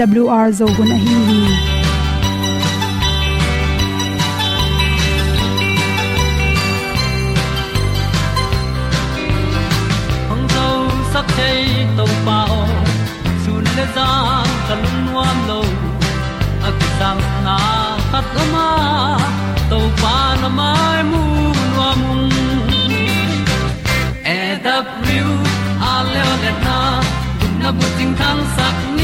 awr zo gun a hi hi. Hong zo sak chei to pa o sun le za ta kan nuam lo a ki sam na khat o ma to pa na mai mu nuam e da a le na gun na bu tin kan sak ni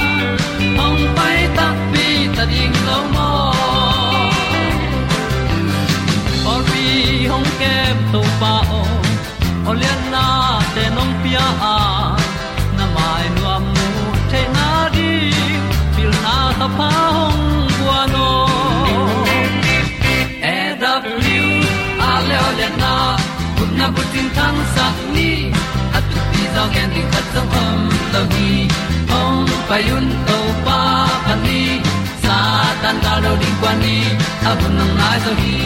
kun na bu tin tan sa ni at tu ti zo gen di khat zo om lo gi hong pai un to pa pa ni sa tan da lo di kwa ni. A bu nang mai zo gi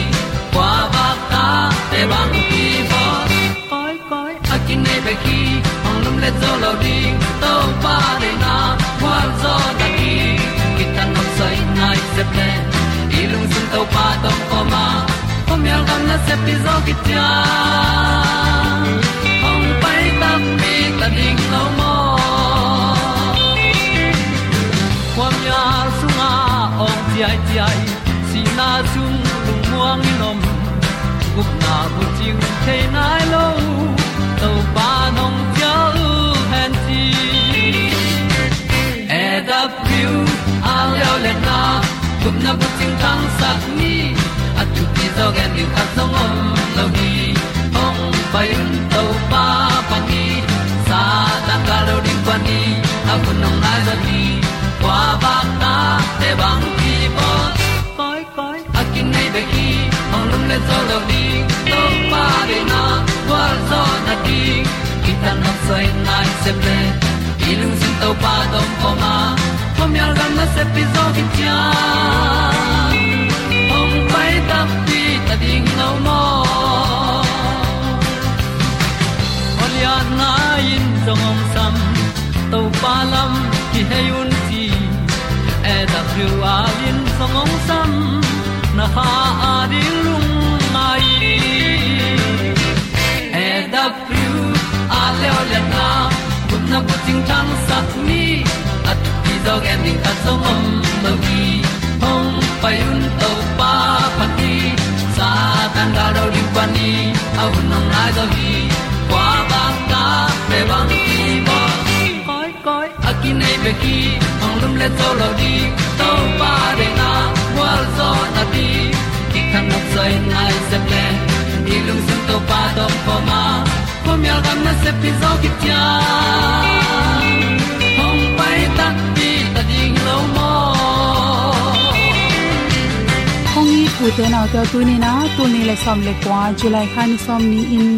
kwa ba ta te bang ki bo koi koi a kin nei pe ki ong lum le zo lo di to pa de na kwa zo da ki ki tan nok sai nai se ple i lung sun to pa tom ko ma pom yal gam na se pi zo ki tia ong pai ta mi ta ding lo mo kwam ya sunga ong ti ai ti ai. Si na zum lung muang ni nom gup na bu ting te nai lo to pa nong pia u han ti e da pru leo le na. Gup na bu ting tang sat ni dog and you zo gen ni khat zo om lo ni ong pai un to pa pa ni sa ta ka lo ding pa ni a bu nong lai za ni kwa ba ta te bang ki bo koi koi a kin nei be ki ong lum le zo lo ni to pa de na. Kwa zo na ti ki ta na sai nai se ple i lung sin to pa dong ko ma. Pom yal gam na se pi zo ki tia ong pai ta pi ding lo mo Olia na in song om sam to pa lam ki hay un ti e da thru a lin song om sam na ha a di lung mai e da thru a le o na kun na ko ting tang sat ni at ti dog ending ta song om lo gi hong pai to sa tan ga di ri ni au nong lai do gi kwa ba ta pe bang ki bo koi koi a nei pe ki ong lum le to lo di to pa de na wa zo na ti ki kan nok sai nai se ple ni lung sun to pa do po ma po mi al gam na se pi zo ki tia hong pai ta kong i te na to tu ni na tu ni le som le kwa july khan som ni in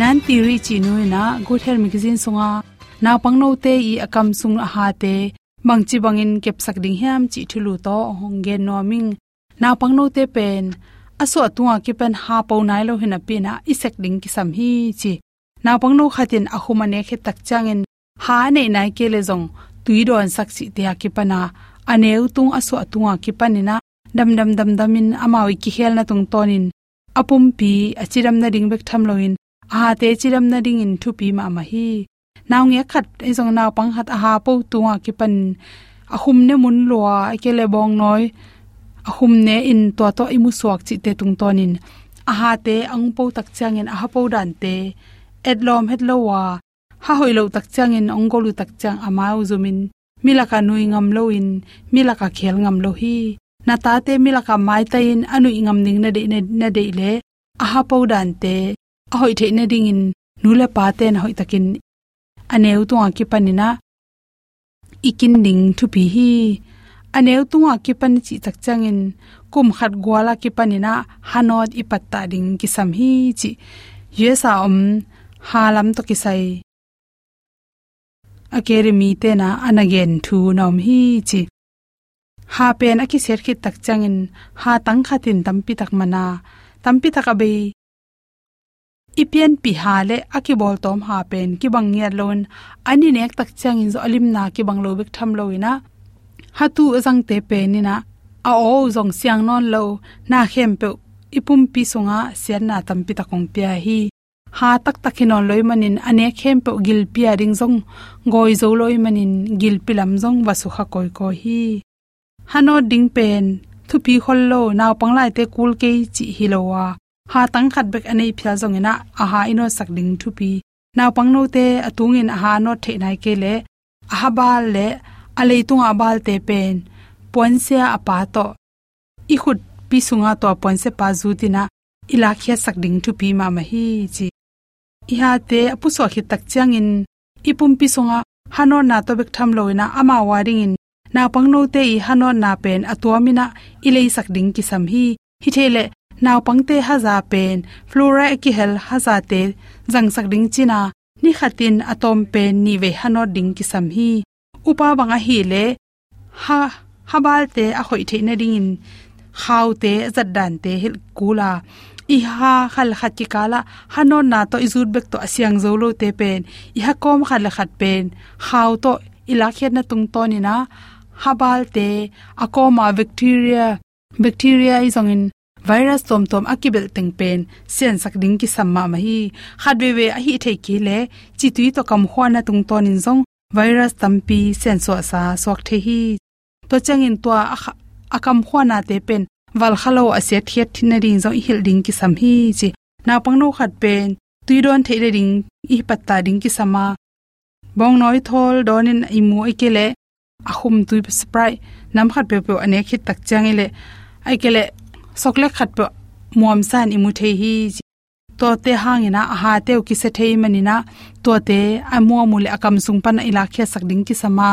nan ti ri chi nu na good health magazine sunga na pang no te i akam sung a ha te bang chi bang in kep sak ding hiam chi thulu to hong ge no ming na pang no te pen aso atuwa ki pen ha po nai lo hina pi na i sek ding ki sam hi chi na pang no khatin a khuma ne khe tak changin ha ne nai ke le jong tuidon sak chi te ki pana aneu tung aso atuwa ki panina dam dam dam, damin amawi ki khel na tung tonin. Apum pi achiram na ding bek tham loin. A te chiram na ding in thu pi ma ma hi. Naw nge khat e jong naw pang hat a ha po tuwa ki pan. Ahum ne mun lwa ke le bong noi. Ahum ne in to to imu suak chi te tung tonin. A ha te ang po tak changin a ha po dan te. Edlom het lowa ha hoi lo tak changin ong golu tak chang amau zumin. Milaka nui ngam lo in. Milaka khel ngam lo hi na ta te milaka mai ta in anu ingam ning na de na de le. A ha pau dan te a hoi the na ding in nu le pa te na hoi takin. Aneu tu a ki panina ikin ding thu pi hi. Aneu tu a ki pan chi tak chang in, kum khat gwala ki panina hanot ipatta ding ki sam hi chi. Yesa om halam to ki sai. Akere mi te na, anagen thu nom hi chi ha pen aki ser khit tak changin. Ha tang khatin tampi tak mana. Tampi tak abe ipian pi ha le aki bol tom ha pen ki bang ngia lon ani nek tak changin zo alim na ki bang lo bek tham lo ina. Ha tu azang te pe ni na a o zong siang non lo. Na khem pe ipum pi sunga sian na tampi takong pia hi. Ha tak takhinon loi manin. Ane khem pe gil pia ring zong. Goi zo loi manin. Gil pilam zong wasu kha koi ko hi hano ding pen thu pi khol lo naw panglai te kul ke chi hilowa. Ha tang khat bek anei phya zong ina a ha ino sak ding thu pi naw pang no te atung in a ha no the nai ke le a ha bal le a le tung a bal te pen pon se a pa to. I khut pi sunga to pon se pa zu tina ila khia sak ding thu pi ma ma hi chi. I ha te apu so khi tak chang in, ipum pi sunga hano na to bek tham loina ama waring in na pangno te i hano na pen atuamina ilei sak ding ki sam hi. Hi thele naw pangte haza pen, flora ki hel haza te jang sak ding china. Ni khatin atom pen ni ve hano ding ki sam hi. Upa banga hi le, ha, habal te a khoi the na ding in khaw te zat dan te hil kula. I ha khal khat ki kala hanon na to izut bek to asyang zolo te pen. I ha kom khal khat pen. Khaw to ilakhet na tung to ni na habal te akoma bacteria bacteria izong in virus tom tom akibel teng pen sen sak ding ki samma ma hi khat we a hi the ki le, chi tui to kam khwana tung ton in zong virus tampi sen so sa sok the hi. To changin to akam khwana te pen, wal khalo ase thiat thina ring zo hil ding ki sam hi chi. Na pangno khat pen, tui don theile ring i patta ding ki sama. Bong noi thol donin imu ikele ahum tui spray nam khat pe pe ane khit tak chang ile ai kele sokle khat pe muam san imu the hi, to te hangina aha te ki se thei manina to te amu mule akam sung pan ila khe sak ding ki sama,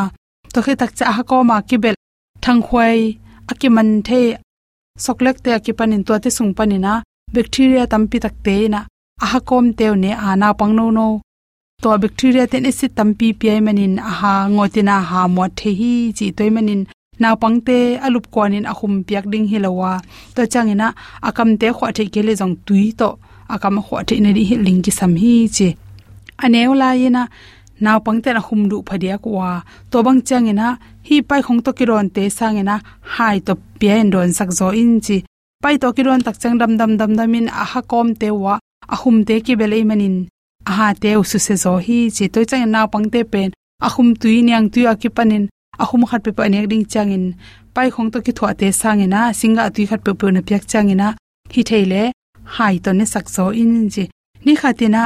to khe tak cha ha ko ma ki bel, thang khwai akiman the soklek te ki panin to te sung panina bacteria tampi tak te na aha kom teu ne ana pangno no to bacteria ten acid tampi pi manin, aha, ngotina ha mo the hi chi toy manin naw pangte alup kwanin ahum piak ding hilowa to changina, akam te khwa the kele jong tui to, akam khwa the ne ri ling ki sam hi chi aneula yina naw pangte na hum du phadia kwa. To bang changina, hi pai khong to kiron te sangena hai to pian don sak zo in chi. Pai to kiron tak chang dam dam dam dam in a ha kom te wa a hum te ki bele manin a ha su se zo hi chi toi chang naw pangte pen. A tui niang tui akipanin ki khat pe pa nek ding changin. Pai khong to ki thwa te sangena singa tui khat pe pe na pyak changina hi theile hai to ne sak zo in ji. Ni khatina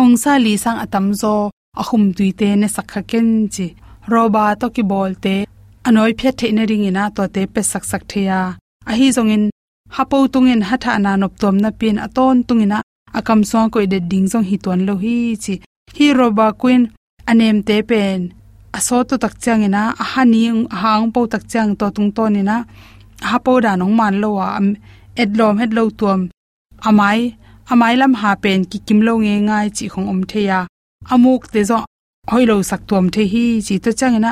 ong sa li sang atam zo. Ahum tuite ne sakha ken ji. Roba to ki bol te. Anoi phe the ne ring ina to te pe sak sak theya a hi zongin hapo tungin hatha na nop tom na pin aton tungina akam so ko de ding jong hi ton lo hi chi. Hi roba queen anem te pen. Aso to tak chang ina, a hani hang po tak chang to tung to ni na ha po da nong man lo wa edlom het lo tuam. Amai amai lam ha pen ki kim lo nge ngai chi khong om theya amuk te zo hoilo sak tuam the hi chi to changena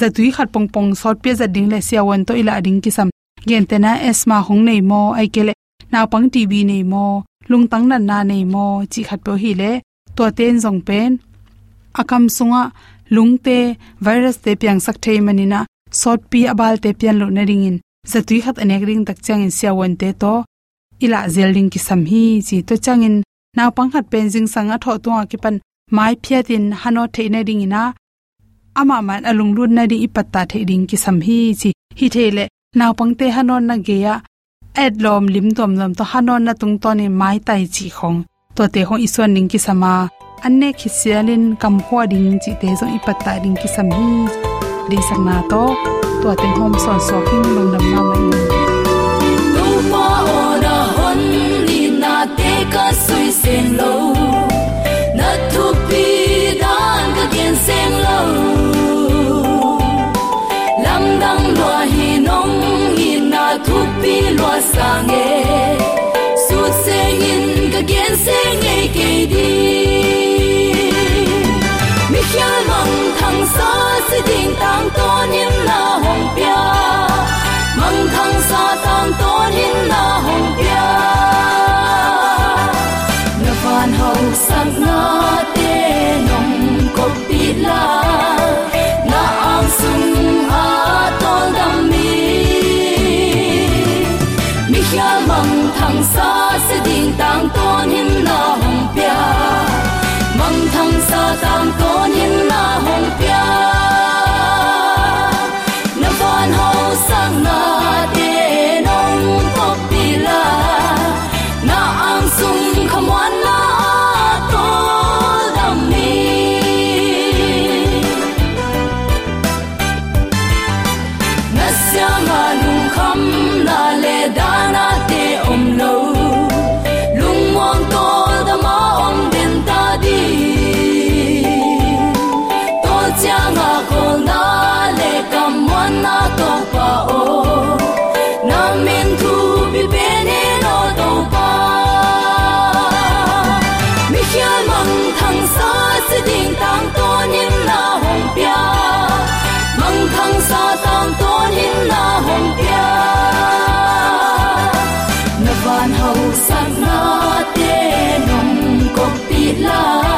zatui khat pong pong sot pe za ding le sia wan to ila ding ki sam. Gen te na esma hong nei mo, ai kele na pang tv nei mo lung tang nan na nei mo chi khat po hi le to ten jong pen. Akam sunga lung te virus te piang sak thei manina sot pi abal te pian lo na ringin zatui khat anek ring tak chang in sia wan te to. Ila zel ring ki sam hi chi to changin naw pang khat pen jing sanga tho to ki pan mai phiatin hano theina ring ina. Ama man alung run na ri ipatta thei ring ki sam hi chi. Hi thele naw pangte hano na ge ya ad lom lim tom lom to hanon na tung to ni mai tai chi khong. To te hong ison ning ki sama anne khisialin kam hwa ding chi te zo ipatta ding ki sam hi. Ri sang na to to te hom son so king long dam na mai tu pa ona hon ni na te ka sui sen lo. seng lo lam dang lo hin pi lo sa nge su se in ka gen se nge ke mi khia mong thằng sa sẽ ding tăng ton in là hong pia ko pi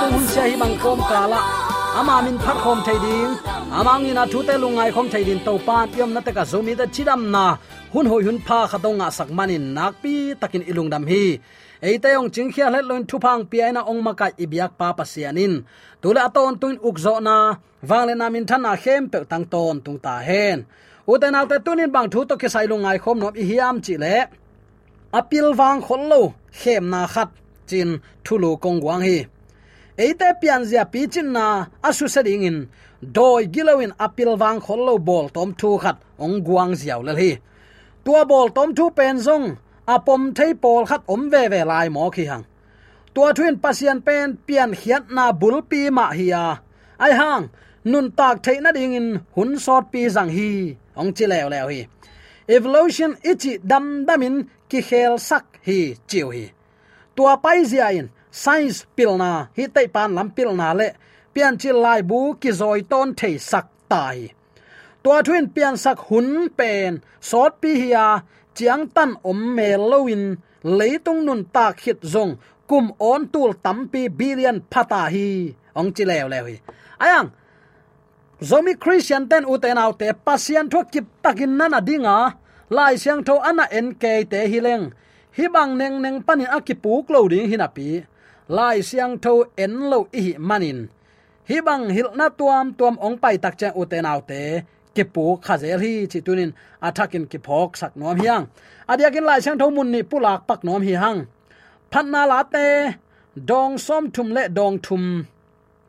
tu hun sia hi bang kom kala ama min phat khom thai ding amang ina thu te lungai khom thai din to pan yom na te ka zomi da chidam na hun hoi hun pha khatonga sak manin nak pi takin ilung dam hi. Eite ong ching khia let loin thu phang pi aina ong makai ibyak pa pasianin tule aton tuin ukzo na wangle na min thana khem pe tang ton tung ta hen. Uten alte tunin bang thu to ke sai lungai khom nom i hiam chi le. Apil wang khollo khem na khat chin thulu kong wang hi eite pian zia pi chin na asu sa ding in. Doi gilawin apil wang khollo bol tom thu khat, ong guang ziaw le hi. Tua bol tom thu pen zong apom thei pol khat om ve ve lai mo khi hang. Tua thuin pasien pen pian hiat na bul pi ma hi ya ai hang, nun tak thei na ding in, hun sot pi zang hi, ong chi lew lew hi. Evolution ichi dam damin ki khel sak hi chiu hi. Tua pai zia in science pilna, hi tei pan lam pilna le. Pian chi lai bu ki zoi ton thei sak tai. Tua thuin pian sak hun pen, sot pi hia, chiang tan om me loin leitung nun ta khit zong, kum on tul tampi billion phata hi. Ong chi lew lew hi. Ayang, zomi christian ten uten autte pasian tho kip takin nana dinga, lai siang tho ana nk te hileng hi bang neng neng panin akipuk lo hinapi lai siang tho en lo i manin. Hi bang hil na tuam tuam ong pai tak cha uten autte ki pu khazel hi chi tunin. Athakin ki phok sak nom hiang adiakin lai siang tho mun ni pulak pak nom hi hang. Phan na la te. Dong som thum le dong thum.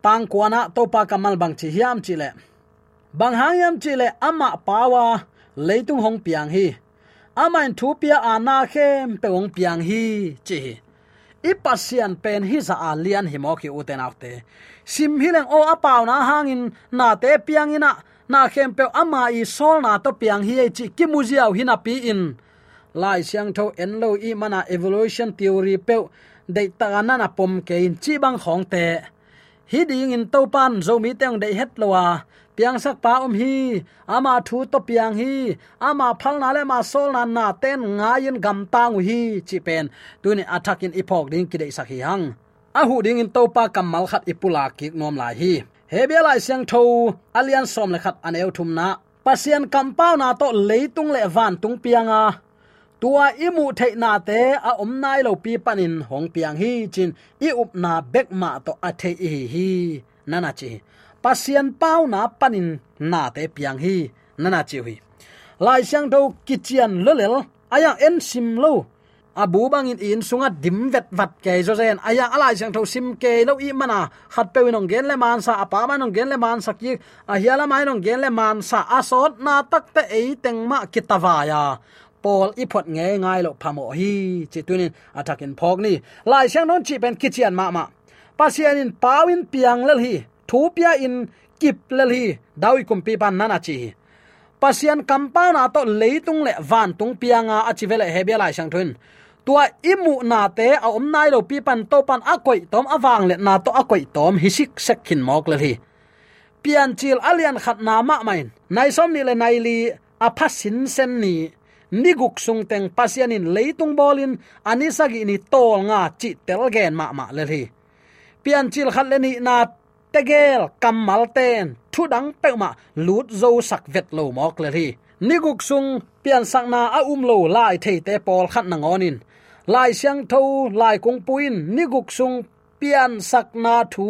Tang kwana to pa kamal bang chi hiam chi le. Bang hang yam chi le ama pawa leitung hong piang hi. Amain thu pia ana khem pe ong piang hi chi ipasian pen hi za alian hi mo ki uten autte. Sim hileng o apaw na hangin, na te piangina, na khem pe ama i sol na to piang hi chi ki muziaw hina pi in. Lai siang tho en lo i mana evolution theory pe dei ta na na pom ke in chi bang khong te. Hi ding in to pan zo mi teng dei het lowa piang sak pa om hi, ama thu to piang hi, ama phal na le ma sol na na ten nga yin gam tang hi, chi pen. Tu ni in ipok ding ki dei sak hi hang. A hu ding in to pa kamal khat ipula ki nom lai hi. Hebia lai siang tho, alian som le khat aneu thum na. Pasien kam kampau na to leitung le van tung pianga tua imu thei na te, a om nai lo pi panin hong piang hi chin. I up na bek ma to a thei hi hi. Nana chi pasian pau na panin na te piang hi nana chi hui lai sang do kichian lolel aya en sim lo. Abu bang in in sunga dim vet vat ke zo zen. Aya alai sang tho sim ke no i mana hat pe nong gen le man sa apa ma nong gen le man sa ki. A hiala mai nong gen le man sa asot na tak te ei teng ma kitawa ya. Pol i phot nge ngai lo phamo hi, chi tunin atakin phok ni. Lai sang non chi ben kichian ma ma. Pasian in pawin piang lel hi thu pia in kip lel dawi kumpi pi nana chi. Pasian kampana to leitung le van tung pianga achivele hebia lai sang thun. Tua imu na te, a om nai lo pi pan to pan akoi tom awang le na to akoi tom hisik sekhin mok le pian chil alian khat na ma main nai som ni le nai li, a phasin sen ni. Ni guk sung teng pasianin leitung bolin anisagi ni tol nga chi telgen ma ma le pian chil khat le ni na tegel kamal ten thu dang pe ma lut zo sak vet lo mok le ri ni guk sung, pian sak na a um lo lai the te pol khat na ngonin lai siang tho lai kung puin ni guk sung, pian sak na thu,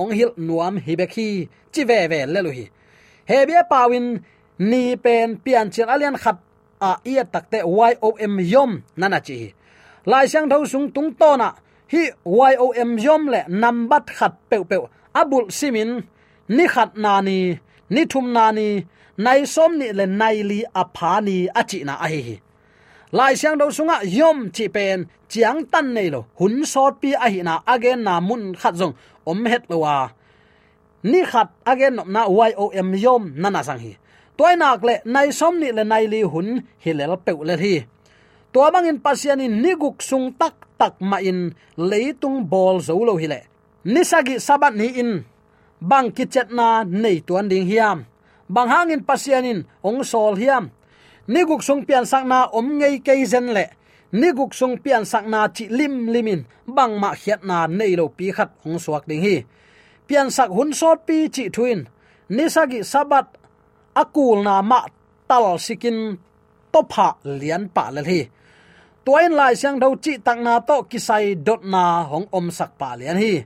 ong hil nuam hi be khi, chi ve ve le lu hi he bia pawin ni pen pian chen alian khat a ia takte y o m yom nana chi. Lai siang tho sung tung to na, hi y o m yom le nambat khat pe pe abul simin, ni khat na ni ni thum na ni nai som ni le nai li aphani achi na a hi lai siang do sunga yom chi pen, chiang tan nei lo, hun sot pi a hi na again na mun khat jong om het lo wa. Ni khat again na y o m yom nana sang hi. Toy nak le, nai som ni le nai li hun hi le pe le hi. To bang in pasian in ni guk sung tak tak ma in leitung bol zo lo hi le nisagi sabat ni in. Bang kichet na nei tuan ding hiam. Bang hangin pasianin ong sol hiam. Ni guk sung pian sak na om ngei kei zen le. Ni guk sung pian sak na chi lim limin bang ma khiat na nei lo pi khat ong suak ding hi. Pian sak hun sot pi chi thuin nisagi sabat akul na ma tal sikin topha lian pa le hi. Tuain lai siang do chi tak na to kisai dot na hong om sak pa lian hi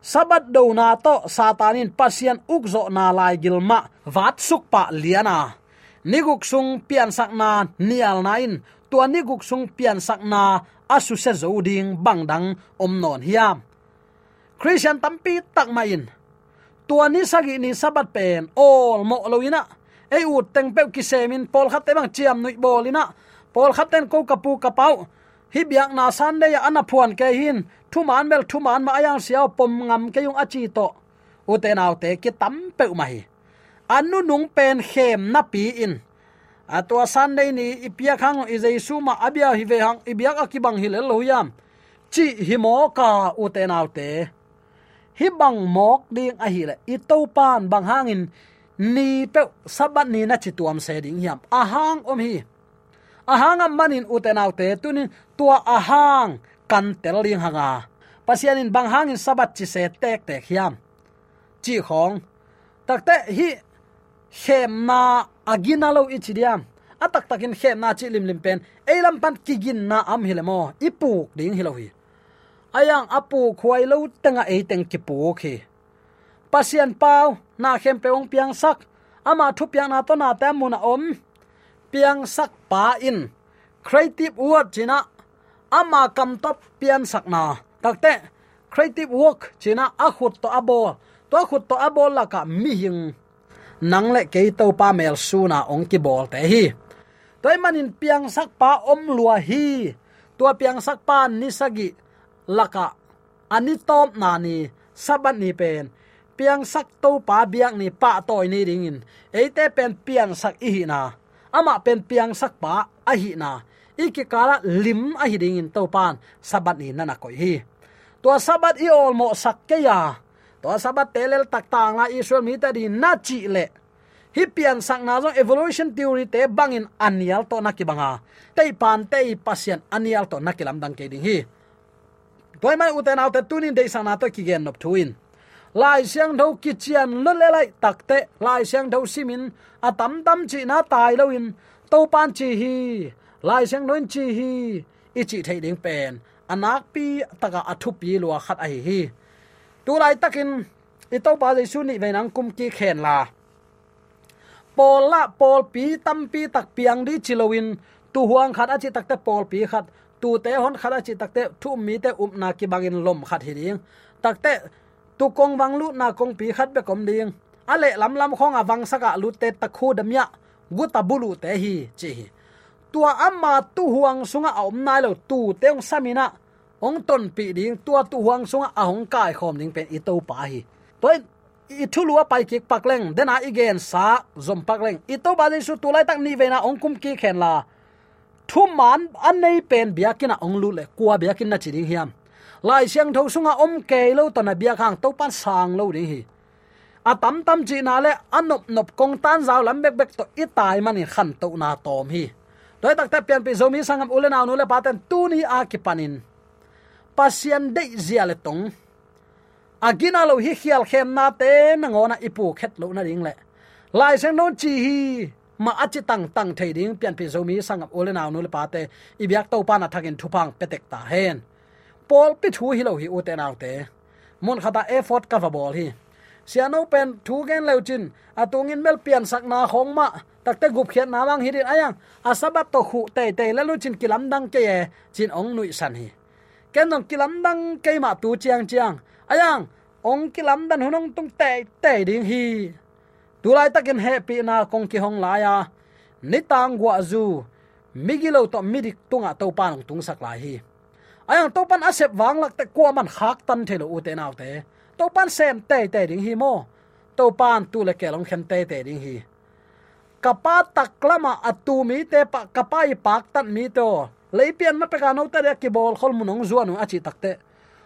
sabat do na to, satanin pasian ukzo na lai gilma wat sukpa liana niguk sung pian sak na nial nain tua niguk sung pian sak na asu se zo ding bang dang om non hiam. Christian tampi tak main tua ni sagi ni sabat pen all mo loina ei ut teng pe ki semin pol khat te bang chiam nui bolina pol khat ten ko kapu kapau hi biak na san de ya ana phuan ke hin. Thu man mel thu man ma yang siao pom ngam ke yung achi to. U te naw te ki tam pe mai anu nung pen khem na pi in. Atwa de ni ipia khang i jesu ma abia hi ve hang ibyak akibang hi le lo yam. Chi hi mo ka u te naw te hi bang mok ding a hi le. I to pan bang hangin ni pe sabat ni na chi tuam se ding yam a hang om hi a manin utenaute tunin tua ahang kan tel ling hanga. Pasianin bang hangin sabat chi se tek tek hiam. Chi khong takte hi khem na agina lo ichidiam atak takin khem na chi lim lim pen. Eilam pan kigin na am hilemo ipuk ding hilohi ayang apu khuai lo tanga ei teng ki pu khi pasian pau, na khem peong piang sak. Ama thu piang na to na ta mun om piang sak pa in. Creative work china, ama kam top pian sak na. Takte creative work china, a khut to abo, to khut to abo la ka mi hing. Nang le ke to pa mel su na ong ki bol te hi. Toy manin piang sak pa om lua hi. Tua piang sak pa ni sagi laka ani tom na ni sabat ni pen. Piang sak to pa biak ni pa toy ni ringin. Eite pen piang sak i na ama pen piang sak pa, a hi na. Iki kala lim a hi ding in to pan, sabat ni nana na koi hi. To sabat i ol mo sak ke ya. To sabat telel tak tang la israel mi ta di na chi le. Hi pian sak na zo, evolution theory te bangin anial to na ki banga. Te pan te pasien, anial to na kilam dang ke ding hi. Toy mai uten autte tunin de sana to ki gen nop tuin lai siang tho ki chian lo le lai takte à, lai siang tho simin à tam tam chi na tai lo in to pan chi hi lai siang non chi hi i chi thei ding pen anak pi taka athu pi lua khat ai hi tu lai takin i to pa le su ni ve nang kum ki khen la pol la, pol pi, tam pi tak piang di chilowin tu huang khat achi takte pol pi khat tu te hon khat achi takte thu mi te um na ki bangin lom khat hi ding takte tu kong wang lu na kong pi khat be kom ding. Ale lam lam khong a wang saka lu te takhu damya guta bulu te hi chi hi. Tua amma tu huang sunga om nai lo tu teong samina ong ton pi ding tua tu huang sunga a hong kai khom ding pen i to pa hi. Toy i thulua pai leng, pakleng dena igen sa zom pakleng i to ba su tu lai tak ni ve na ong kum ki khen la. Thu man an nei pen biakina ong lu le kwa biakin na chi ding hiam lai siang tho sunga om ke lo to na bia khang to pan sang lo ding hi a à, tam tam chi na le anop à, nop kong tan zaw lam bek bek to i tai mani khan to na tom hi toy tak ta pian pi zomi sangam ule na nu le paten tu ni a ki panin pasian de zia le tong agina à, lo hi khial khem na te na ngona ipu khet lo na ring le lai sang non chi hi ma achi tang tang thei ding pian pi zomi sangam ulen aw nu le pate i biak to pa na thakin thupang petek ta hen pol pi thu hi lo hi u autte. Naw mun khata effort ka va bol hi. Siano pen thu gen leuchin atungin mel pian sak na khong ma. Takte gup khian na wang hirin ayang asabat to khu te te la lu chin kilam dang ke ye, chin ong nui san hi. Ken nong kilam dang ke ma tu chiang chiang. Ayang, ong kilam dan hunong tung te te ding hi. Tu lai takin happy na kong ki hong la ya. Ni tang gwa zu. Migilo to midik tunga to pan tung sak lai hi ayang topan asep wang lak te kwa man khak tan thelo u te naw te topan sem te te ding hi mo topan tu le kelong khen te te ding hi kapa taklama atu mi te pa kapai pak tan mi to leipian ma peka no ta ki bol khol munong zuanu achi takte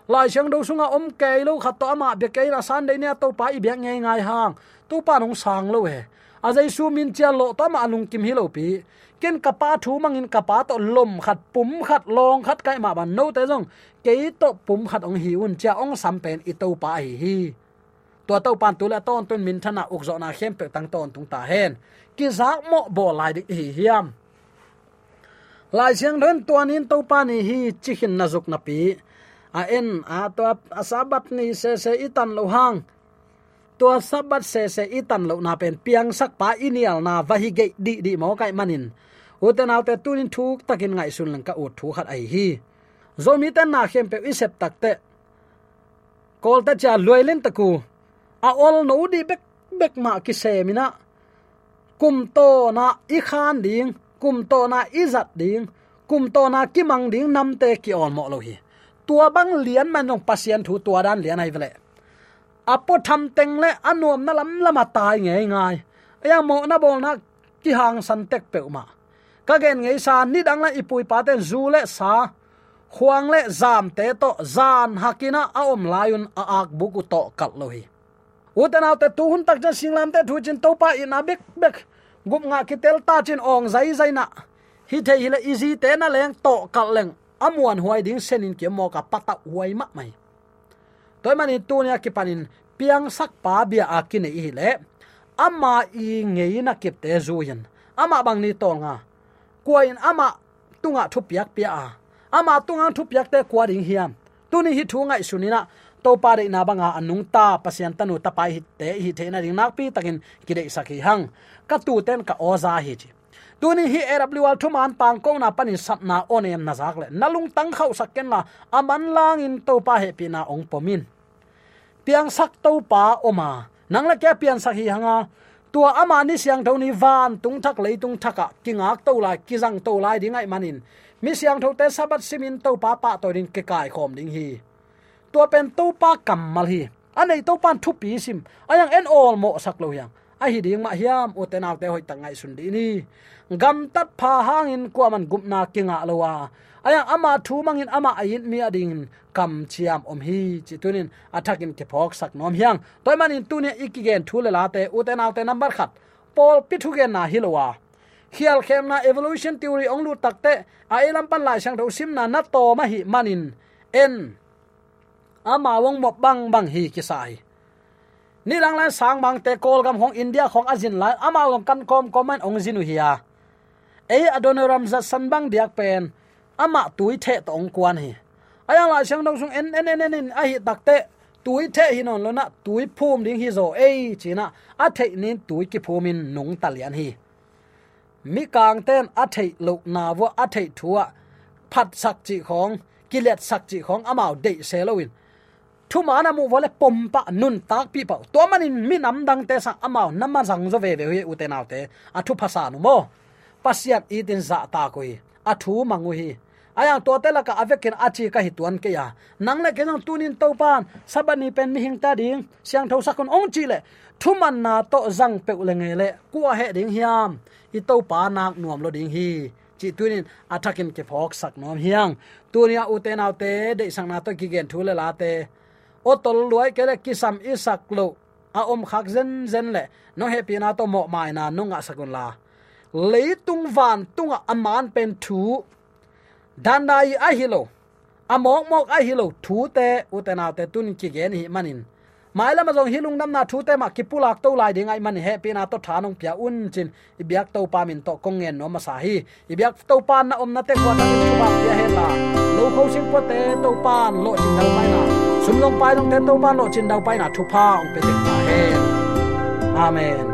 lai chang do sunga om ke lo khat to ama be ke ra san de ne to pa i be ngai ngai hang tu pa nong sang lo he azai su min cha lo to ma lung kim hi lo pi ken kapa thu mangin kapa to lom khat pum khat long khat kai ma ban no te jong ke to pum khat ong hi un cha ong sam pen i to pa hi hi to to pan tu la ton ton min thana uk zo na khem pe tang ton tung ta hen ki zak mo bo lai dik hi hiam lai siang ren tuan in to pa ni hi chi hin na zuk na pi a en a to a sabat ni se se itan lo hang. Tua sabat se se itan lo na pen piang sak pa inial na vahi ge di di mo kai manin uten in tunin thuk takin ngai sun lang ka ut thu khat ai hi. Zomi tan na khem pe isep takte kol ta cha loilen taku a ol no di bek bek ma ki se mina kum to na i khan ding, kum to na i zat ding, kum to na ki mang ding nam te ki on mo lo hi. Tua bang lian man nong pasien thu tua dan lian ai vele. Apo tham teng le anom na lam lama tai ngai ngai. Ya mo na bol na ki hang san tek pe ma ka gen ngei sa, ni dang la ipui pa ten zu le sa. Huang le zam te to zan hakina a om layun a ak buku to kal lo hi. Uten te tu hun tak jan singlam te thu chin to pa ina bek bek. Gup nga ki tel ta chin ong zai zai na. Hi the hi le easy te na leng to kal leng. Amuan huai ding senin ke mo ka pata huai ma mai. Toy mani tu nya ki panin, piang sak pa bia akine hi le. Ama i ngei na kip te zuin ama bang ni to nga kuain ama tunga thu piak pia a. Ama tunga thu piak te kwa ding hiam. Tuni hi thu ngai sunina, to pa de na banga anung ta pasian tanu ta pai hi te, hi the na ring nak pi takin kide sakhi hang. Ka tu ten ka oza hi chi. Tuni hi awl thu man pang ko na panin sap na onem na zak le. Nalung tang khau sakken la, aman lang in to pa he pi na ong pomin. Piang sak to pa oma nang la kya pian sak hi hanga tua ama ni siang tho ni van tung thak lei tung thaka kingak to lai kizang to lai ding ai manin. Mi siang tho te sabat simin to pa pa to din ke kai khom ding hi. Tua pen to pa kamal hi. Anei to pan thu pi sim. Ayang en all mo sak lo yang a hi ding ma hiam, u te naw te hoi tangai sun di ni. Gam tat pha hang in kwa man gupna kinga lowa ayang ama thu mangin ama ayin mi ading kam chiam om hi chi tunin. Athakin ke phok sak nom hiang. Toy manin tune ikigen thule la te u te number khat. Pol pithu gen na hilowa. Khial khem na evolution theory ong lu takte a elam pan lai sang tho sim na na to ma hi manin. En, ama wong mo bang bang hi ki sai. Ni lang lan sang bang te kol gam hong india khong azin lai, ama wong kan kom komen ong zinu hiya. Ei adonoram za sanbang diak pen ama tui the to ong kwan hi ayang la sang dong sung en en en en a hi takte tui the hi non lo na tui phum ding hi zo na, china a the nin tui ki phumin nung talian hi mi kang ten a thế lo na wo a thế thua. Phat sak chi khong kilet sak chi khong amao de se loin thu mana mu vole pompa nun tak pi pa to manin mi nam dang te sa amao namma jang zo ve ve hu u tên nào te a thu phasa nu mo pasiat itin tin za ta koi a thu mangu hi ayang to te la ka avekin achi ka hituan ke ya. Nang le kenang tunin to pan, sabani pen mi hing ta ding, siang tho sakon ong chi le. Thu man na to zang pe le nge le kwa he ding hiam. I to pa nak nuam lo ding hi. Chi tunin athakin ke phok sak nom hiang. Tunia uten autte de sang na to ki gen thule la te. O tol luai ke le kisam isak lo. A om khak zen zen le. No he pina to mo mai na no nga sakun la. Leitung van, tunga aman pen thu danai a hilo amok mok a hilo thu te utena te tun ki gen hi manin. Mai lama jong hilung nam na thu te ma kipulak to lai dingai man he pina to thanong pia un chin. Ibyak to pa min to kong ngen no ma sa hi. Ibyak to pa na om na te kwa na chu ba pia he la. Lo kho sing po te to pa lo chin dau pai na. Sum long pai long te to pa lo chin dau pai na thu pa ong pe te ta he. Amen.